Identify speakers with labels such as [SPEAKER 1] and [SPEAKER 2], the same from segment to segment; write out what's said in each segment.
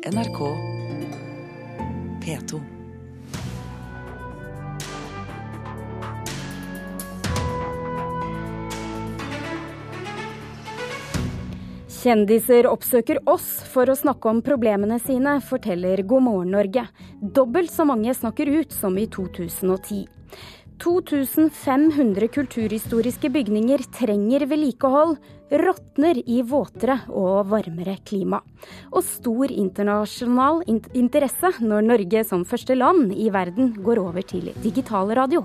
[SPEAKER 1] NRK P2.
[SPEAKER 2] Kjendiser oppsøker oss for å snakke om problemene sine, forteller God morgen Norge. Dobbelt så mange snakker ut som i 2010. 2500 kulturhistoriske bygninger trenger vedlikehold, råtner i våtere og varmere klima. Og stor internasjonal interesse når Norge som første land i verden går over til digitalradio.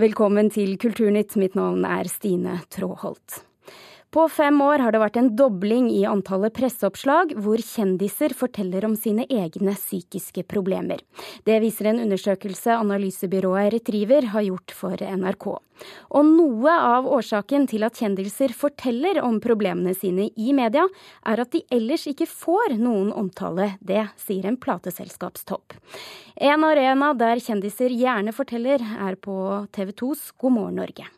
[SPEAKER 2] Velkommen til Kulturnytt. Mitt navn er Stine Tråholt. På fem år har det vært en dobling i antallet presseoppslag hvor kjendiser forteller om sine egne psykiske problemer. Det viser en undersøkelse analysebyrået Retriever har gjort for NRK. Og noe av årsaken til at kjendiser forteller om problemene sine i media, er at de ellers ikke får noen omtale. Det sier en plateselskapstopp. En arena der kjendiser gjerne forteller, er på TV 2s God morgen Norge.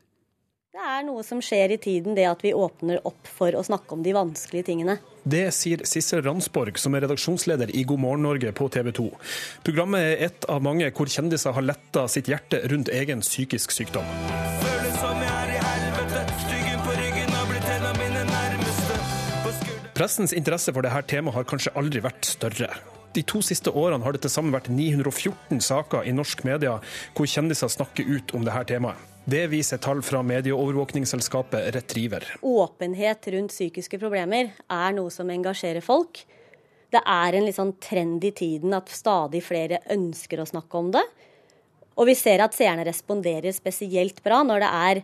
[SPEAKER 3] Det er noe som skjer i tiden, det at vi åpner opp for å snakke om de vanskelige tingene.
[SPEAKER 4] Det sier Sissel Ransborg, som er redaksjonsleder i God morgen Norge på TV 2. Programmet er et av mange hvor kjendiser har letta sitt hjerte rundt egen psykisk sykdom. Pressens interesse for dette temaet har kanskje aldri vært større. De to siste årene har det til sammen vært 914 saker i norsk media hvor kjendiser snakker ut om dette temaet. Det viser tall fra medieovervåkningsselskapet Retriever.
[SPEAKER 3] Åpenhet rundt psykiske problemer er noe som engasjerer folk. Det er en litt sånn trend i tiden at stadig flere ønsker å snakke om det. Og vi ser at seerne responderer spesielt bra når det er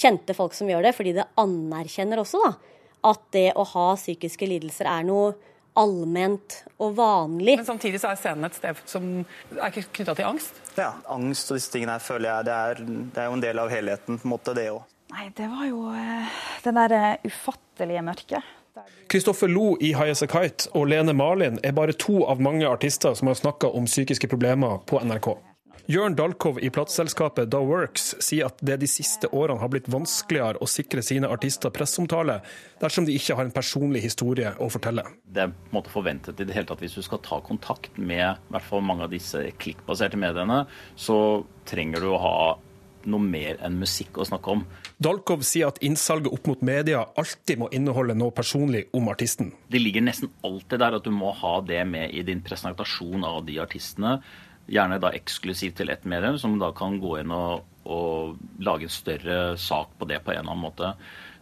[SPEAKER 3] kjente folk som gjør det, fordi det anerkjenner også da, at det å ha psykiske lidelser er noe allment og vanlig.
[SPEAKER 5] Men samtidig så er scenen et sted som er knytta til angst?
[SPEAKER 6] Ja, angst og disse tingene her føler jeg det er, det er jo en del av helheten, på en måte, det òg.
[SPEAKER 7] Nei, det var jo eh, det der eh, ufattelige mørket.
[SPEAKER 4] Kristoffer Lo i Highas a Kite og Lene Marlin er bare to av mange artister som har snakka om psykiske problemer på NRK. Jørn Dalkov i plateselskapet Da Works sier at det de siste årene har blitt vanskeligere å sikre sine artister presseomtale dersom de ikke har en personlig historie å fortelle.
[SPEAKER 8] Det er på en måte forventet i det hele tatt hvis du skal ta kontakt med i hvert fall mange av disse klikkbaserte mediene, så trenger du å ha noe mer enn musikk å snakke om.
[SPEAKER 4] Dalkov sier at innsalget opp mot media alltid må inneholde noe personlig om artisten.
[SPEAKER 8] Det ligger nesten alltid der at du må ha det med i din presentasjon av de artistene. Gjerne da eksklusivt til ett medium, som da kan gå inn og, og, lage en større sak på det på en eller annen måte.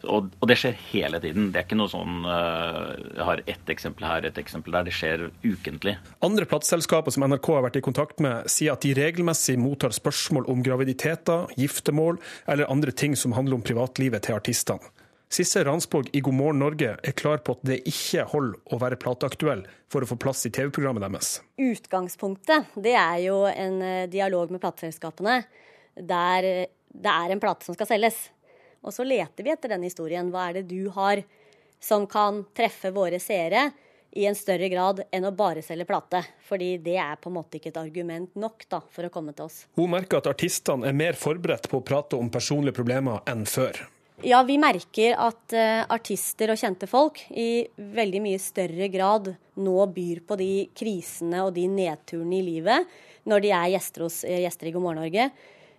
[SPEAKER 8] Og, og det skjer hele tiden. Det er ikke noe sånn uh, Jeg har ett eksempel her, ett eksempel der. Det skjer ukentlig.
[SPEAKER 4] Andre plateselskaper som NRK har vært i kontakt med, sier at de regelmessig mottar spørsmål om graviditeter, giftermål eller andre ting som handler om privatlivet til artistene. Sissel Ransborg i God morgen Norge er klar på at det ikke holder å være plateaktuell for å få plass i TV-programmet deres.
[SPEAKER 3] Utgangspunktet det er jo en eh, dialog med plateselskapene der eh, det er en plate som skal selges. Og så leter vi etter den historien. Hva er det du har som kan treffe våre seere i en større grad enn å bare selge plate? Fordi det er på en måte ikke et argument nok da, for å komme til oss.
[SPEAKER 4] Hun merker at artistene er mer forberedt på å prate om personlige problemer enn før.
[SPEAKER 3] Ja, vi merker at uh, artister og kjente folk i veldig mye større grad nå byr på de krisene og de nedturene i livet når de er gjester hos uh, gjester i God morgen Norge.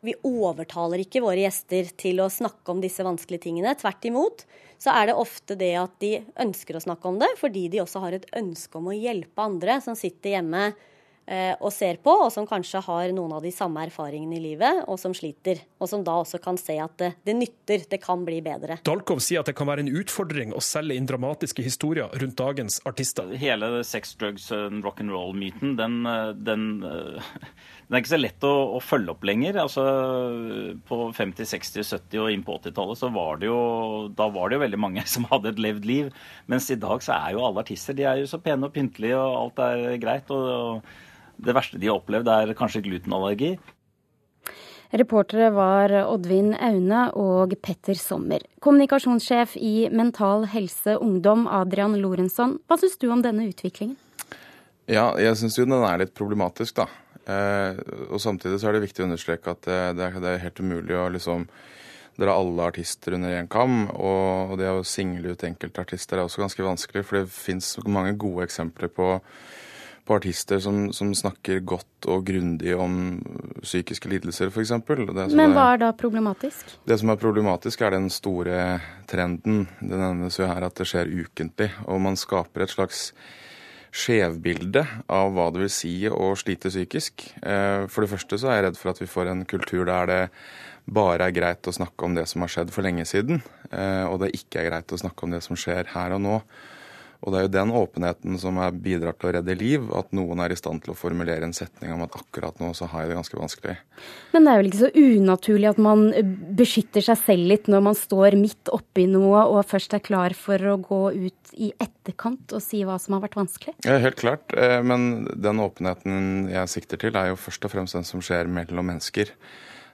[SPEAKER 3] Vi overtaler ikke våre gjester til å snakke om disse vanskelige tingene. Tvert imot så er det ofte det at de ønsker å snakke om det, fordi de også har et ønske om å hjelpe andre som sitter hjemme Eh, og ser på, og som kanskje har noen av de samme erfaringene i livet, og som sliter. Og som da også kan se at det, det nytter, det kan bli bedre.
[SPEAKER 4] Dalkov sier at det kan være en utfordring å selge inn dramatiske historier rundt dagens artister.
[SPEAKER 8] Hele sex, drugs and rock'n'roll-myten, den, den, den, er ikke så lett å, å følge opp lenger. Altså, på 50-, 60-, 70- og inn på 80-tallet så var det jo da var det jo veldig mange som hadde et levd liv. Mens i dag så er jo alle artister de er jo så pene og pyntelige, og alt er greit. og, og det verste de har opplevd, er kanskje glutenallergi.
[SPEAKER 2] Reportere var Oddvin Aune og Petter Sommer. Kommunikasjonssjef i Mental Helse Ungdom, Adrian Lorenzon, hva syns du om denne utviklingen?
[SPEAKER 9] Ja, jeg syns jo den er litt problematisk, da. Eh, og samtidig så er det viktig å understreke at det, det, er, det er helt umulig å liksom dra alle artister under én kam. Og det å single ut enkeltartister er også ganske vanskelig, for det fins mange gode eksempler på, på artister som, som, snakker godt og grundig om psykiske lidelser, f.eks.
[SPEAKER 2] Men hva er da problematisk?
[SPEAKER 9] Det som er problematisk, er den store trenden. Det nevnes jo her at det skjer ukentlig. Og man skaper et slags skjevbilde av hva det vil si å slite psykisk. Eh, for det første så er jeg redd for at vi får en kultur der det bare er greit å snakke om det som har skjedd for lenge siden, eh, og det ikke er greit å snakke om det som skjer her og nå. Og det er jo den åpenheten som bidrar til å redde liv, at noen er i stand til å formulere en setning om at akkurat nå så har jeg det ganske vanskelig.
[SPEAKER 2] Men det er vel ikke så unaturlig at man beskytter seg selv litt når man står midt oppi noe og først er klar for å gå ut i etterkant og si hva som har vært vanskelig?
[SPEAKER 9] Ja, helt klart. Eh, men den åpenheten jeg sikter til, er jo først og fremst den som skjer mellom mennesker.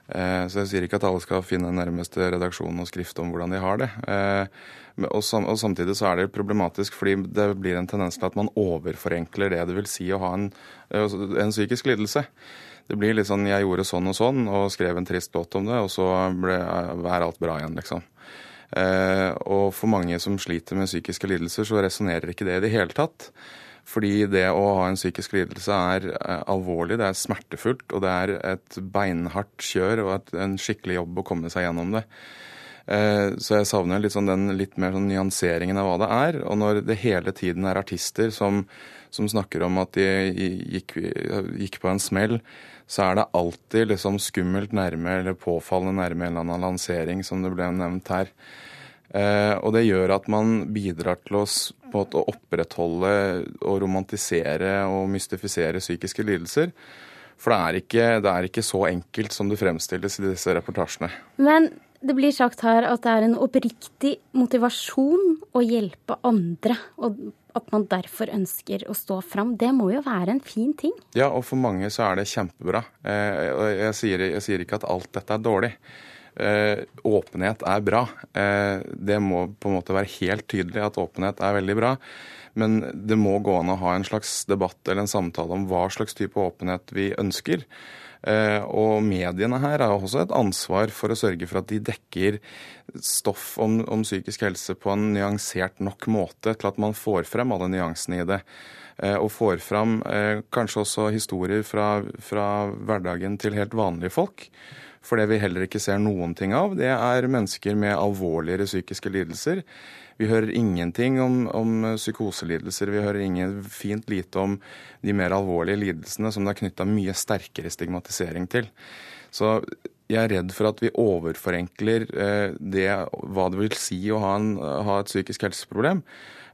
[SPEAKER 9] Eh, så jeg sier ikke at alle skal finne nærmeste redaksjon og skrifte om hvordan de har det. Eh, og, samtidig så er det problematisk fordi det blir en tendens til at man overforenkler det det vil si å ha en, eh, en psykisk lidelse. Det blir litt sånn 'jeg gjorde sånn og sånn' og skrev en trist låt om det, og så er alt bra igjen, liksom. og for mange som sliter med psykiske lidelser, så resonnerer ikke det i det hele tatt. Fordi det å ha en psykisk lidelse er eh, alvorlig, det er smertefullt, og det er et beinhardt kjør og en skikkelig jobb å komme seg gjennom det. Eh, så jeg savner litt sånn den litt mer sånn nyanseringen av hva det er. Og når det hele tiden er artister som, som snakker om at de gikk, gikk, på en smell, så er det alltid liksom skummelt nærme eller påfallende nærme en eller annen lansering, som det ble nevnt her. Eh, og det gjør at man bidrar til å, opprettholde og romantisere og mystifisere psykiske lidelser. For det er, ikke, det er ikke så enkelt som det fremstilles i disse reportasjene.
[SPEAKER 2] Men det blir sagt her at det er en oppriktig motivasjon å hjelpe andre. og at man derfor ønsker å stå fram. Det må jo være en fin ting?
[SPEAKER 9] Ja, og for mange så er det kjempebra. Eh, jeg sier, jeg sier ikke at alt dette er dårlig. Eh, åpenhet er bra. Eh, det må på en måte være helt tydelig at åpenhet er veldig bra. Men det må gå an å ha en slags debatt eller en samtale om hva slags type åpenhet vi ønsker. Eh, og mediene her har også et ansvar for å sørge for at de dekker stoff om, om psykisk helse på en nyansert nok måte til at man får frem alle nyansene i det. Og får fram kanskje også historier fra, fra hverdagen til helt vanlige folk. For det vi heller ikke ser noen ting av, det er mennesker med alvorligere psykiske lidelser. Vi hører ingenting om, om psykoselidelser. Vi hører ingen fint lite om de mer alvorlige lidelsene som det er knytta mye sterkere stigmatisering til. Så jeg er redd for at vi overforenkler eh, det, hva det vil si å ha, en, ha et psykisk helseproblem.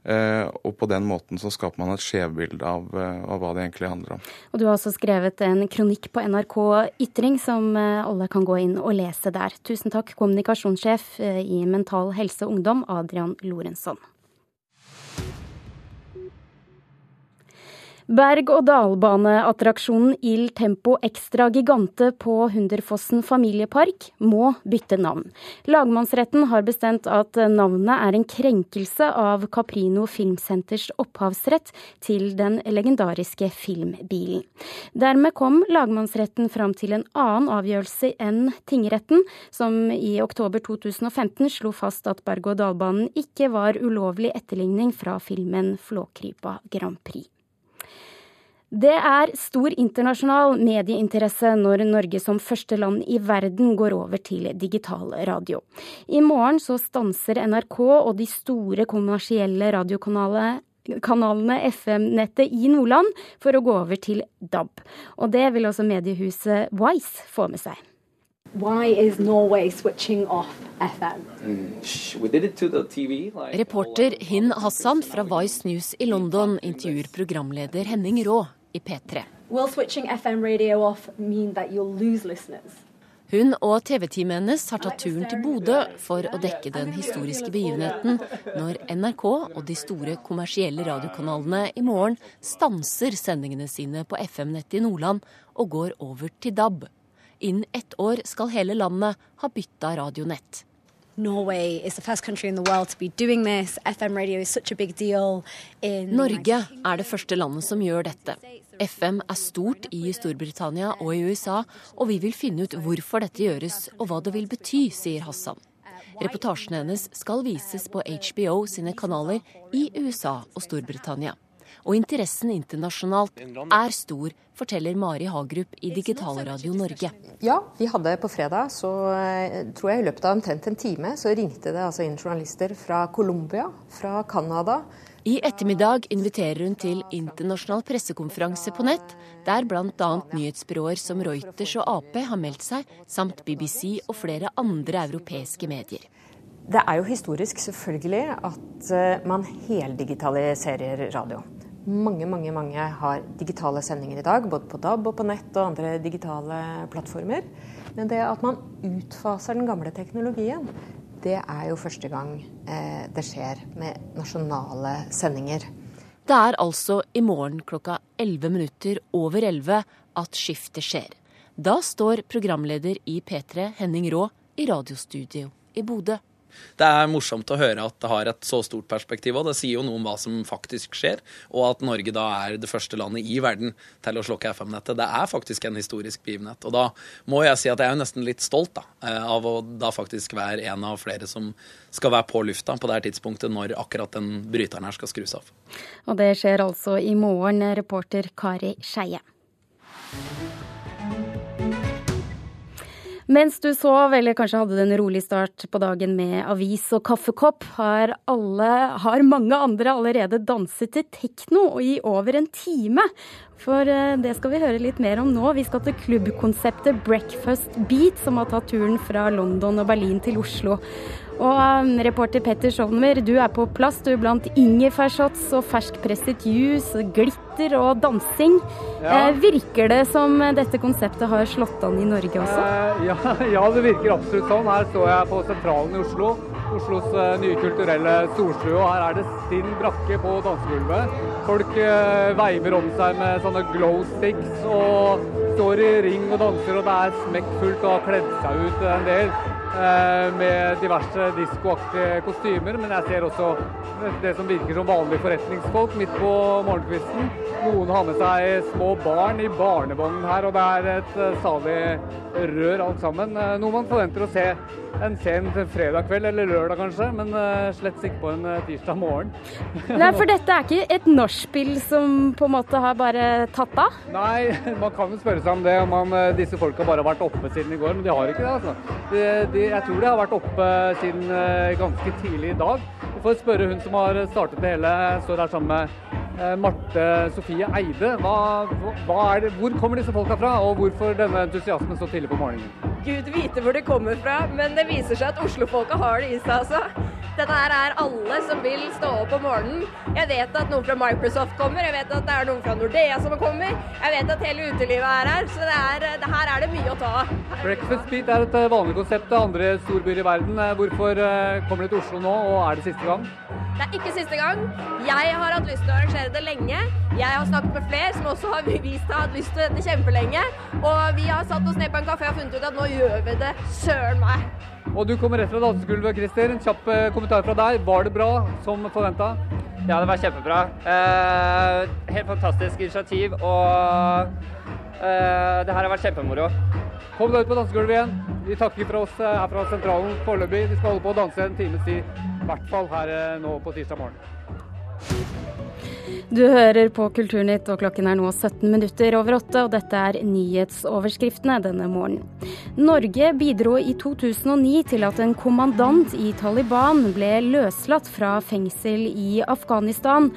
[SPEAKER 9] Eh, og på den måten så skaper man et skjevbilde av, eh, av, hva det egentlig handler om.
[SPEAKER 2] Og Du har også skrevet en kronikk på NRK Ytring som eh, alle kan gå inn og lese der. Tusen takk, kommunikasjonssjef i Mental Helse Ungdom, Adrian Lorenzon. Berg-og-dal-baneattraksjonen Il Tempo Extra Gigante på Hunderfossen familiepark må bytte navn. Lagmannsretten har bestemt at navnet er en krenkelse av Caprino Filmsenters opphavsrett til den legendariske filmbilen. Dermed kom lagmannsretten fram til en annen avgjørelse enn tingretten, som i oktober 2015 slo fast at berg-og-dal-banen ikke var ulovlig etterligning fra filmen Flåkrypa Grand Prix. Det er stor internasjonal medieinteresse når Norge som første land i verden går over til digital radio. I morgen så stanser NRK og de store kommersielle radiokanalene FM-nettet i Nordland for å gå over til DAB. Og det vil også mediehuset Wise få med seg. Why is Norway
[SPEAKER 1] switching off FM? Mm, Reporter Hin Hassan fra Vice News i London intervjuer programleder Henning Raa i P3. Hun og TV-teamet hennes har tatt turen til Bodø for å dekke den historiske begivenheten når NRK og de store kommersielle radiokanalene i morgen stanser sendingene sine på FM-nettet i Nordland og går over til DAB. Innen ett år skal hele landet ha bytta radionett.
[SPEAKER 10] Norge
[SPEAKER 1] er det første landet som gjør dette. FM er stort i Storbritannia og i USA, og vi vil finne ut hvorfor dette gjøres og hva det vil bety, sier Hassan. Reportasjene hennes skal vises på HBO sine kanaler i USA og Storbritannia. Og interessen internasjonalt er stor, forteller Mari Hagerup i Digitalradio Norge.
[SPEAKER 10] Ja, vi hadde på fredag, så eh, tror jeg i løpet av omtrent en time, så ringte det altså inn journalister fra Colombia, fra Canada.
[SPEAKER 1] I ettermiddag inviterer hun til internasjonal pressekonferanse på nett, der bl.a. nyhetsbyråer som Reuters og Ap har meldt seg, samt BBC og flere andre europeiske medier.
[SPEAKER 10] Det er jo historisk selvfølgelig at eh, man heldigitaliserer radio. Mange, mange, mange har digitale sendinger i dag, både på DAB og på nett og andre digitale plattformer. Men det at man utfaser den gamle teknologien, det er jo første gang eh, det skjer med nasjonale sendinger.
[SPEAKER 1] Det er altså i morgen klokka 11 minutter over 11 at skiftet skjer. Da står programleder i P3, Henning Raa i radiostudio i Bodø.
[SPEAKER 11] Det er morsomt å høre at det har et så stort perspektiv, og det sier jo noe om hva som faktisk skjer, og at Norge da er det første landet i verden til å slokke FM-nettet. Det er faktisk en historisk begivenhet. Og da må jeg si at jeg er nesten litt stolt da, eh, av å da faktisk være en av flere som skal være på lufta på det her tidspunktet når akkurat den bryteren her skal skrus av.
[SPEAKER 2] Og det skjer altså i morgen, reporter Kari Skeie. Mens du sov, eller kanskje hadde du en rolig start på dagen med avis og kaffekopp, har, alle, har mange andre allerede danset til tekno i over en time. For eh, det skal vi høre litt mer om nå. Vi skal til klubbkonseptet Breakfast Beat, som har tatt turen fra London og Berlin til Oslo. Og um, reporter Petter Sovner, du er på plass. Du er blant ingefærshots og ferskpresset juice, glitter og dansing. Ja. Eh, virker det som dette konseptet har slått an i Norge også?
[SPEAKER 12] Eh, ja, ja, det virker absolutt sånn. Her står jeg på sentralen i Oslo. Oslos uh, nye kulturelle storstue. Og her er det stinn brakke på dansegulvet. Folk uh, veiver om seg med sånne glow sticks og står i ring og danser, og det er smekkfullt og har kledd seg ut en del. Eh, med diverse diskoaktige kostymer, men jeg ser også det som virker som vanlige forretningsfolk midt på morgenkvisten. Noen har med seg små barn i barnevognen her, og det er et eh, salig rør alt sammen. Eh, noe man forventer å se en sen fredag kveld, eller lørdag kanskje, men slett ikke på en tirsdag morgen.
[SPEAKER 2] Nei, For dette er ikke et nachspiel som på en måte har bare tatt av?
[SPEAKER 12] Nei, man kan jo spørre seg om det. om man, Disse folka bare har vært oppe siden i går, men de har ikke det. altså. De, de jeg tror det har vært oppe siden eh, ganske tidlig i dag. Vi får spørre hun som har startet det hele. Står her sammen med eh, Marte Sofie Eide. Hva, hva det, hvor kommer disse folka fra, og hvorfor denne entusiasmen så tidlig på morgenen?
[SPEAKER 13] Gud vite hvor det kommer fra, men det viser seg at Oslofolka har det i seg, altså. Dette her er alle som vil stå opp om morgenen. Jeg vet at noen fra Microsoft kommer, jeg vet at det er noen fra Nordea som kommer. Jeg vet at hele utelivet er her, så det er, det her er det mye å ta av.
[SPEAKER 12] Breakfast Beat er et eh, vanlig konsept til andre storbyer i verden. Eh, hvorfor eh, kommer du til Oslo nå, og er det siste gang?
[SPEAKER 13] Det er ikke siste gang. Jeg har hatt lyst til å arrangere det lenge. Jeg har snakket med flere som også har vist seg hatt lyst til dette kjempelenge. Og vi har satt oss ned på en kafé og funnet ut at nå gjør vi det søren meg.
[SPEAKER 12] Og du kommer rett fra dansegulvet, Christer. En kjapp eh, kommentar fra deg. Var det bra som forventa?
[SPEAKER 14] Ja, det var kjempebra. Eh, helt fantastisk initiativ, og eh, det her har vært kjempemoro.
[SPEAKER 12] Kom deg ut på dansegulvet igjen. Vi takker for oss eh, her fra sentralen foreløpig. Vi skal holde på å danse en times tid, i hvert fall her eh, nå på tirsdag morgen.
[SPEAKER 2] Du hører på Kulturnytt, og klokken er nå 17 minutter over åtte, og dette er nyhetsoverskriftene denne morgenen. Norge bidro i 2009 til at en kommandant i Taliban ble løslatt fra fengsel i Afghanistan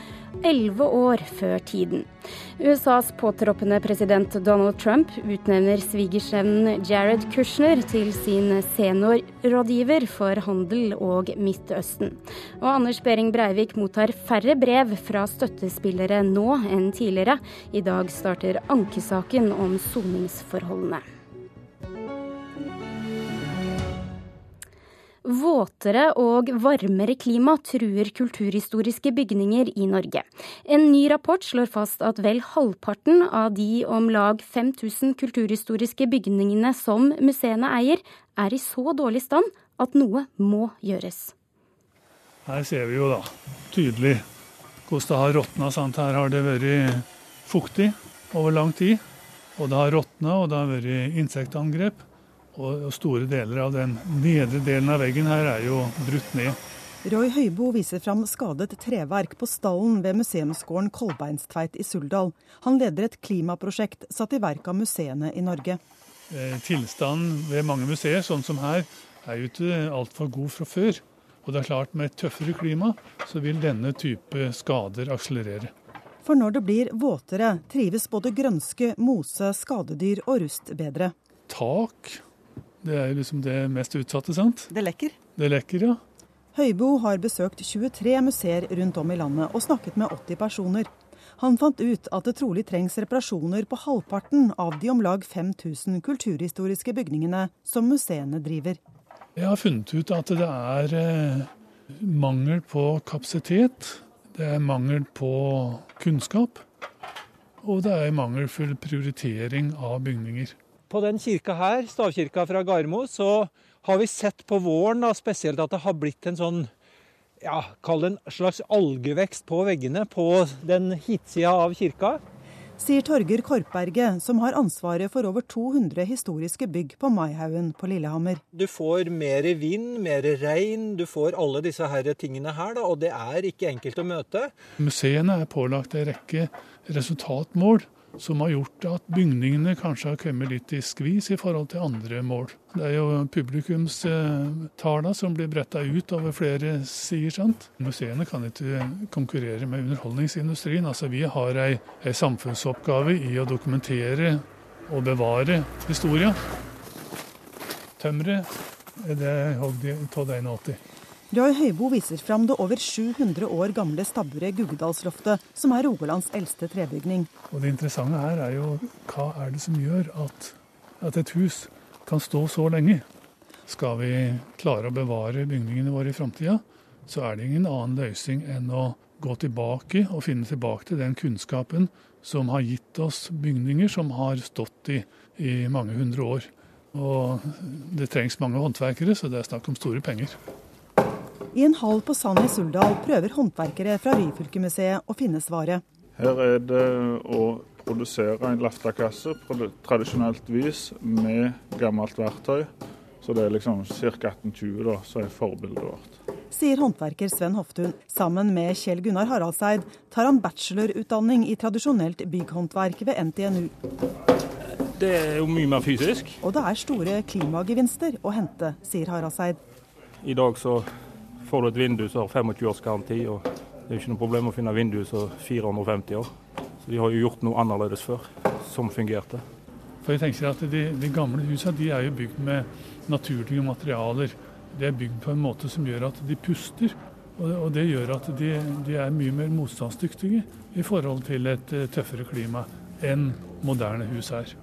[SPEAKER 2] elleve år før tiden. USAs påtroppende president Donald Trump utnevner svigersønnen Jared Kushner til sin seniorrådgiver for handel og Midtøsten. Og Anders Behring Breivik mottar færre brev fra støttespillere nå enn tidligere. I dag starter ankesaken om soningsforholdene. Våtere og varmere klima truer kulturhistoriske bygninger i Norge. En ny rapport slår fast at vel halvparten av de om lag 5000 kulturhistoriske bygningene som museene eier, er i så dårlig stand at noe må gjøres.
[SPEAKER 15] Her ser vi jo da tydelig hvordan det har råtna. Her har det vært fuktig over lang tid. Og det har råtna, og det har vært insektangrep. Og store deler av den nedre delen av veggen her er jo brutt ned.
[SPEAKER 16] Roy Høibo viser fram skadet treverk på stallen ved museumsgården Kolbeinstveit i Suldal. Han leder et klimaprosjekt satt i verk av museene i Norge.
[SPEAKER 15] Eh, tilstanden ved mange museer, sånn som her, er jo ikke altfor god fra før. Og det er klart med et tøffere klima, så vil denne type skader akselerere.
[SPEAKER 16] For når det blir våtere, trives både grønske, mose, skadedyr og rust bedre.
[SPEAKER 15] Tak, det er liksom det mest utsatte, sant?
[SPEAKER 16] Det lekker?
[SPEAKER 15] Det lekker, ja.
[SPEAKER 16] Høybo har besøkt 23 museer rundt om i landet og snakket med 80 personer. Han fant ut at det trolig trengs reparasjoner på halvparten av de om lag 5000 kulturhistoriske bygningene som museene driver.
[SPEAKER 15] Jeg har funnet ut at det er eh, mangel på kapasitet, det er mangel på kunnskap, og det er mangelfull prioritering av bygninger.
[SPEAKER 17] På den kirka her, stavkirka fra Garmo, så har vi sett på våren da, spesielt at det har blitt en sånn ja, Kall det en slags algevekst på veggene på den hitsida av kirka.
[SPEAKER 16] Sier Torger Korpberget, som har ansvaret for over 200 historiske bygg på Maihaugen på Lillehammer.
[SPEAKER 17] Du får mer vind, mer regn, du får alle disse her tingene her, da, og det er ikke enkelt å møte.
[SPEAKER 15] Museene er pålagt en rekke resultatmål som har gjort at bygningene kanskje har kommet litt i skvis i forhold til andre mål. Det er jo publikumstallene som blir bretta ut over flere sider. sant? Museene kan ikke konkurrere med underholdningsindustrien. Altså Vi har ei, ei samfunnsoppgave i å dokumentere og bevare historia. Tømmeret er det hogd av 81.
[SPEAKER 16] Roy Høibo viser fram det over 700 år gamle stabburet Guggedalsloftet, som er Rogalands eldste trebygning.
[SPEAKER 15] Og Det interessante her er jo hva er det som gjør at, at et hus kan stå så lenge. Skal vi klare å bevare bygningene våre i framtida, så er det ingen annen løsning enn å gå tilbake og finne tilbake til den kunnskapen som har gitt oss bygninger som har stått i, i mange hundre år. Og det trengs mange håndverkere, så det er snakk om store penger.
[SPEAKER 16] I en hall på Sand i Suldal prøver håndverkere fra Ryfylkemuseet å finne svaret.
[SPEAKER 18] Her er det å produsere en laftakasse på tradisjonelt vis med gammelt verktøy. Så det er liksom ca. 1820 da, som er forbildet vårt.
[SPEAKER 16] Sier håndverker Sven Hoftun. Sammen med Kjell Gunnar Haraldseid tar han bachelorutdanning i tradisjonelt bygghåndverk ved NTNU.
[SPEAKER 18] Det er jo mye mer fysisk.
[SPEAKER 16] Og det er store klimagevinster å hente, sier Haraldseid.
[SPEAKER 18] I dag så Får du et vindu som har 25 års garanti, og det er jo ikke noe problem å finne vindu som 450 år. Så de har jo gjort noe annerledes før, som fungerte.
[SPEAKER 15] For jeg tenker at De, de gamle husene de er jo bygd med naturlige materialer. De er bygd på en måte som gjør at de puster. Og det, og det gjør at de, de, er mye mer motstandsdyktige i forhold til et eh, tøffere klima enn moderne hus er.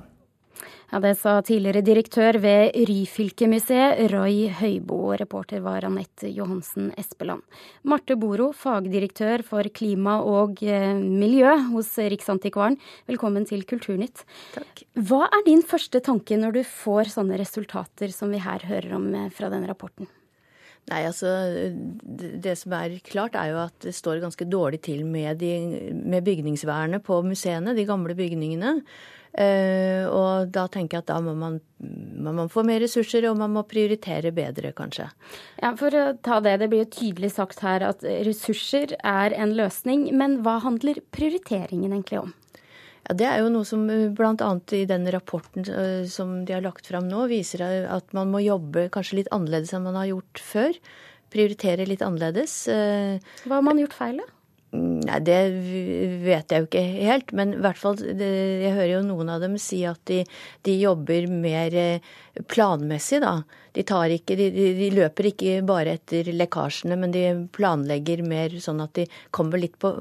[SPEAKER 2] Ja, Det sa tidligere direktør ved Ryfylkemuseet, Roy Høibo. Reporter var Anette Johansen Espeland. Marte Boro, fagdirektør for klima og eh, miljø hos Riksantikvaren. Velkommen til Kulturnytt.
[SPEAKER 19] Takk.
[SPEAKER 2] Hva er din første tanke når du får sånne resultater som vi her hører om eh, fra denne rapporten?
[SPEAKER 19] Nei, altså Det som er klart, er jo at det står ganske dårlig til med, de, med bygningsvernet på museene, de gamle bygningene. Uh, og da tenker jeg at da må man, man få mer ressurser, og man må prioritere bedre, kanskje.
[SPEAKER 2] Ja, For å ta det, det blir jo tydelig sagt her at ressurser er en løsning. Men hva handler prioriteringen egentlig om?
[SPEAKER 19] Ja, Det er jo noe som eh, bl.a. i den rapporten uh, som de har lagt fram nå, viser at man må jobbe kanskje litt annerledes enn man har gjort før. Prioritere litt annerledes.
[SPEAKER 2] Hva har man gjort feil, da?
[SPEAKER 19] Nei, det vet jeg jo ikke helt. Men i hvert fall, jeg hører jo noen av dem si at de, de jobber mer eh, planmessig, da. De, ikke, de, de, løper ikke bare etter lekkasjene, men de planlegger mer sånn at de kommer litt på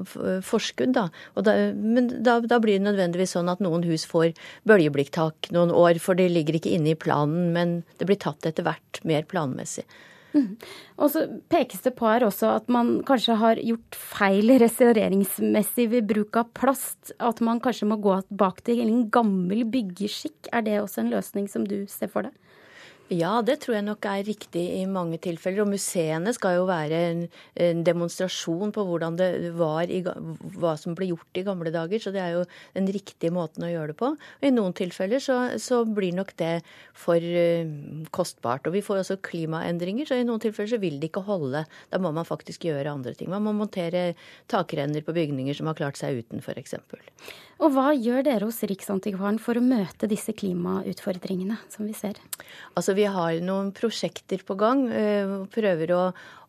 [SPEAKER 19] forskudd, da. da men da, da, blir det nødvendigvis sånn at noen hus får bølgeblikktak noen år, for de ligger ikke inne i planen, men det blir tatt etter hvert mer planmessig.
[SPEAKER 2] Mm. Og så pekes det på her også at man kanskje har gjort feil restaureringsmessig ved bruk av plast. At man kanskje må gå tilbake til en gammel byggeskikk. Er det også en løsning som du ser for deg?
[SPEAKER 19] Ja, det tror jeg nok er riktig i mange tilfeller. Og museene skal jo være en, en demonstrasjon på hvordan det var i, hva som ble gjort i gamle dager. Så det er jo den riktige måten å gjøre det på. Og i noen tilfeller så, så blir nok det for uh, kostbart. Og vi får også klimaendringer, så i noen tilfeller så vil det ikke holde. Da må man faktisk gjøre andre ting. Man må montere takrenner på bygninger som har klart seg uten, f.eks.
[SPEAKER 2] Og hva gjør dere hos Riksantikvaren for å møte disse klimautfordringene som vi ser?
[SPEAKER 19] Altså, Vi har noen prosjekter på gang. Eh, prøver å,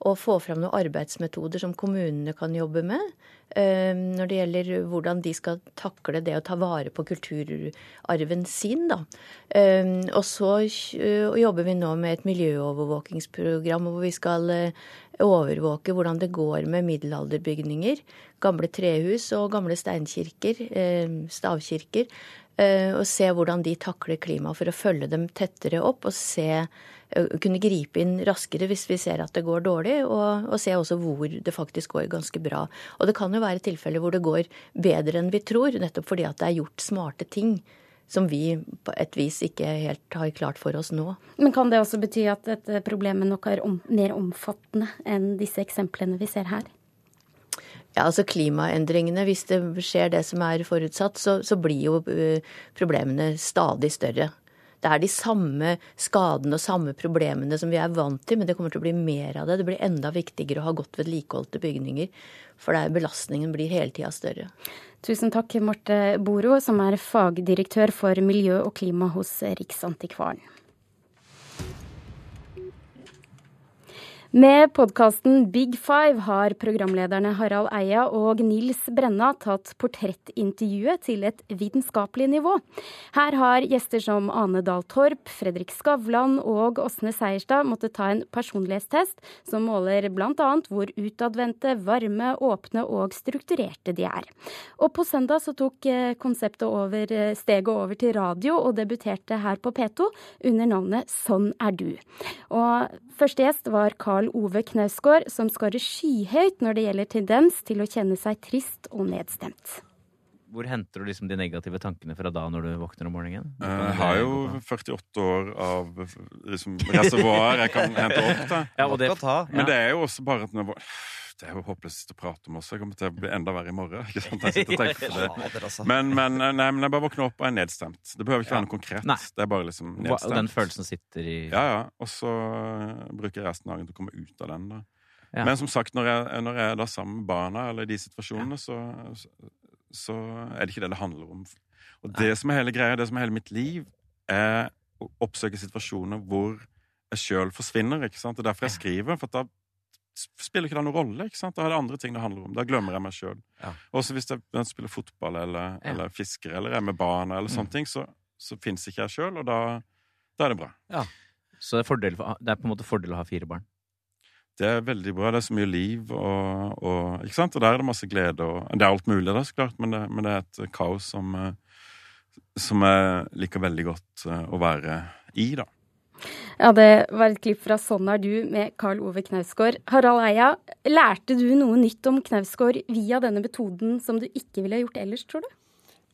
[SPEAKER 19] å få fram noen arbeidsmetoder som kommunene kan jobbe med. Eh, når det gjelder hvordan de skal takle det å ta vare på kulturarven sin. Da. Eh, og så jobber vi nå med et miljøovervåkingsprogram hvor vi skal overvåke hvordan det går med middelalderbygninger, gamle trehus og gamle steinkirker, stavkirker. Og se hvordan de takler klimaet for å følge dem tettere opp og se kunne gripe inn raskere hvis vi ser at det går dårlig, og, og, se også hvor det faktisk går ganske bra. Og det kan jo være tilfeller hvor det går bedre enn vi tror, nettopp fordi at det er gjort smarte ting som vi på et vis ikke helt har klart for oss nå.
[SPEAKER 2] Men kan det også bety at dette problemet nok er om, mer omfattende enn disse eksemplene vi ser her?
[SPEAKER 19] Ja, altså Klimaendringene, hvis det skjer det som er forutsatt, så, så blir jo problemene stadig større. Det er de samme skadene og samme problemene som vi er vant til, men det kommer til å bli mer av det. Det blir enda viktigere å ha godt vedlikeholdte bygninger, for der belastningen blir hele tida større.
[SPEAKER 2] Tusen takk, Marte Boro, som er fagdirektør for miljø og klima hos Riksantikvaren. Med podkasten Big Five har programlederne Harald Eia og Nils Brenna tatt portrettintervjuet til et vitenskapelig nivå. Her har gjester som Ane Dahl Torp, Fredrik Skavlan og Åsne Seierstad måttet ta en personlighetstest som måler bl.a. hvor utadvendte, varme, åpne og strukturerte de er. Og på søndag så tok eh, konseptet over, eh, steget over til radio og debuterte her på P2 under navnet Sånn er du. Og første gjest var Carl Karl Ove Knausgård, som skårer skyhøyt når det gjelder tendens til å kjenne seg trist og nedstemt.
[SPEAKER 20] Hvor henter du liksom de negative tankene fra da når du våkner om morgenen?
[SPEAKER 21] Jeg har jo 48 år av liksom, reservoar jeg kan hente opp. Da.
[SPEAKER 20] Ja, det, ja.
[SPEAKER 21] Men det er jo også bare at når det er jo håpløst å prate om også. Jeg kommer til å bli enda verre i morgen. ikke sant? Jeg sitter og tenker på det. Men, men, nei, men jeg bare våkner opp og er nedstemt. Det behøver ikke være noe konkret.
[SPEAKER 20] Nei.
[SPEAKER 21] Det er bare liksom nedstemt.
[SPEAKER 20] Den følelsen sitter i
[SPEAKER 21] Ja, ja. Og så bruker jeg resten av dagen til å komme ut av den. da. Ja. Men som sagt, når jeg, når jeg, er da sammen med barna, eller i de situasjonene, så, så, er det ikke det det handler om. Og det som er hele greia, det som er hele mitt liv, er å oppsøke situasjoner hvor jeg sjøl forsvinner. ikke sant? Det er derfor jeg skriver. for da spiller ikke det noen rolle. ikke sant? Da er det andre ting det handler om. Da glemmer jeg meg sjøl. Ja. Også hvis jeg spiller fotball eller, ja. eller fisker eller er med barna, eller sånne mm. ting, så, så fins ikke jeg sjøl, og da, da, er det bra.
[SPEAKER 20] Ja. Så det er, fordel, det er, på en måte fordel å ha fire barn?
[SPEAKER 21] Det er veldig bra. Det er så mye liv, og, og, ikke sant? og der er det masse glede. Og, det er alt mulig, da, så klart, men det, men det er et kaos som, eh, som jeg liker veldig godt eh, å være i, da.
[SPEAKER 2] Ja, det var et klipp fra 'Sånn er du' med Karl Ove Knausgård. Harald Eia, lærte du noe nytt om Knausgård via denne metoden som du ikke ville gjort ellers, tror du?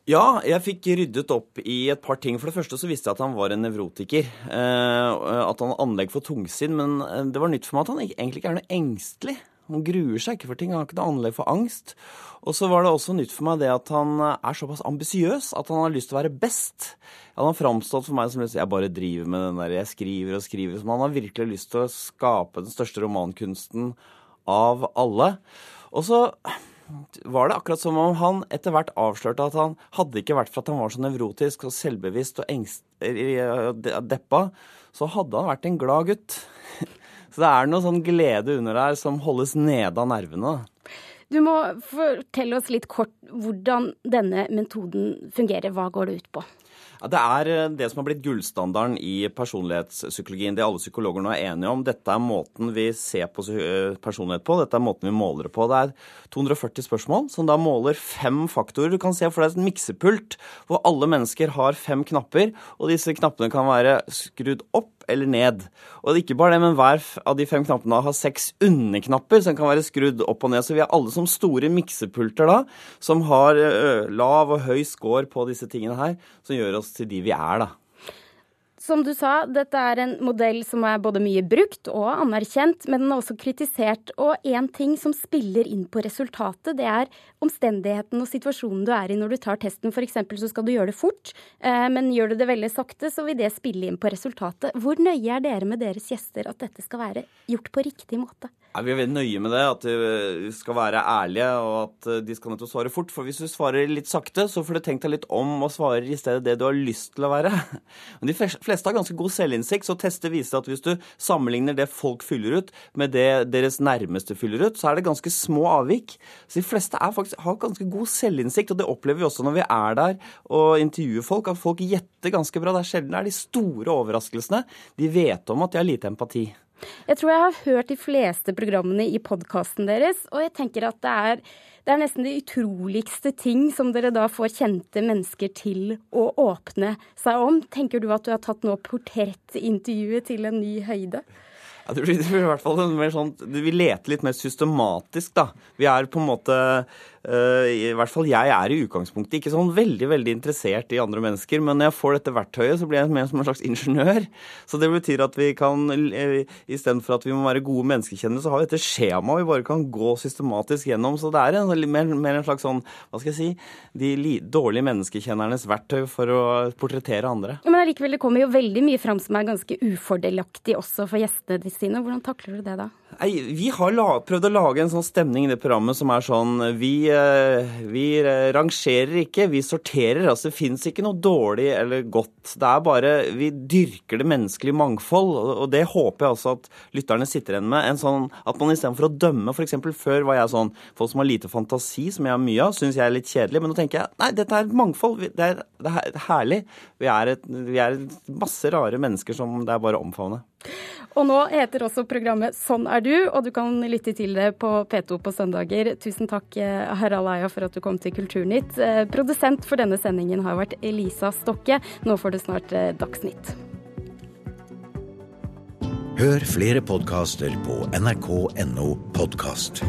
[SPEAKER 22] Ja, jeg fikk ryddet opp i et par ting. For det første så visste jeg at han var en nevrotiker. Eh, at han har anlegg for tungsinn. Men eh, det var nytt for meg at han egentlig ikke er noe engstelig. Han gruer seg ikke for ting. Han har ikke noe anlegg for angst. Og så var det også nytt for meg det at han er såpass ambisiøs at han har lyst til å være best. Han har framstått for meg som jeg bare driver med den der jeg skriver og skriver. Som han har virkelig lyst til å skape den største romankunsten av alle. Og så var det akkurat som om han etter hvert avslørte at han hadde ikke vært for at han var så nevrotisk og selvbevisst og engst, deppa, så hadde han vært en glad gutt. Så det er noe sånn glede under der som holdes nede av nervene.
[SPEAKER 2] Du må fortelle oss litt kort hvordan denne metoden fungerer. Hva går det ut på?
[SPEAKER 22] Ja, det er eh, det som har blitt gullstandarden i personlighetspsykologien. Det alle psykologer nå er enige om. Dette er måten vi ser på eh, personlighet på. Dette er måten vi måler det på. Det er 240 spørsmål som da måler fem faktorer. Du kan se for deg et miksepult hvor alle mennesker har fem knapper, og disse knappene kan være skrudd opp eller ned. Og ikke bare det, men hver av de fem knappene har seks underknapper som kan være skrudd opp og ned. Så vi er alle som store miksepulter da, som har lav og høy score på disse tingene her, som gjør oss til de vi er, da.
[SPEAKER 2] som du sa, dette er en modell som er både mye brukt og anerkjent, men den er også kritisert. Og én ting som spiller inn på resultatet, det er omstendigheten og situasjonen du er i når du tar testen. F.eks. så skal du gjøre det fort, eh, men gjør du det veldig sakte, så vil det spille inn på resultatet. Hvor nøye er dere med deres gjester at dette skal være gjort på riktig måte?
[SPEAKER 22] Ja, vi er veldig nøye med det, at de skal være ærlige og at de skal nettopp svare fort. For hvis du svarer litt sakte, så får du tenkt deg litt om og svarer i stedet det du har lyst til å være. Men de fleste har ganske god selvinnsikt, så tester viser at hvis du sammenligner det folk fyller ut med det deres nærmeste fyller ut, så er det ganske små avvik. Så de fleste faktisk, har ganske god selvinnsikt, og det opplever vi også når vi er der og intervjuer folk, at folk gjetter ganske bra. Det er sjelden det er de store overraskelsene. De vet om at de har lite empati.
[SPEAKER 2] Jeg tror jeg har hørt de fleste programmene i podkasten deres, og jeg tenker at det er, det er nesten de utroligste ting som dere da får kjente mennesker til å åpne seg om. Tenker du at du har tatt nå portrettintervjuet til en ny høyde?
[SPEAKER 22] Ja, det blir, i hvert fall mer sånn, Vi leter litt mer systematisk, da. Vi er på en måte I hvert fall jeg er i utgangspunktet ikke sånn veldig veldig interessert i andre mennesker, men når jeg får dette verktøyet, så blir jeg mer som en slags ingeniør. Så det betyr at vi kan, uh, istedenfor at vi må være gode menneskekjennere, så har vi dette skjemaet vi bare kan gå systematisk gjennom. Så det er en, mer, mer en slags sånn, hva skal jeg si, de li, dårlige menneskekjennernes verktøy for å portrettere andre.
[SPEAKER 2] Men allikevel, det kommer jo veldig mye fram som er ganske ufordelaktig også for gjestene sine. Hvordan takler du det da?
[SPEAKER 22] Nei, vi har prøvd å lage en sånn stemning i det programmet som er sånn Vi, eh, vi eh, rangerer ikke, vi sorterer. Altså det fins ikke noe dårlig eller godt. Det er bare Vi dyrker det menneskelige mangfold, og det håper jeg også at lytterne sitter igjen med. En sånn, At man istedenfor å dømme F.eks. før var jeg sånn Folk som har lite fantasi, som jeg har mye av, syns jeg er litt kjedelig. Men nå tenker jeg nei, dette er et mangfold. Det er, det er herlig. Vi er, et, vi er masse rare mennesker som det er bare å omfavne.
[SPEAKER 2] Og nå heter også programmet Sånn er du, og du kan lytte til det på P2 på søndager. Tusen takk, eh, Harald Eia, for at du kom til Kulturnytt. Eh, produsent for denne sendingen har vært Elisa Stokke. Nå får du snart eh, Dagsnytt.
[SPEAKER 23] Hør flere podkaster på nrk.no podkast.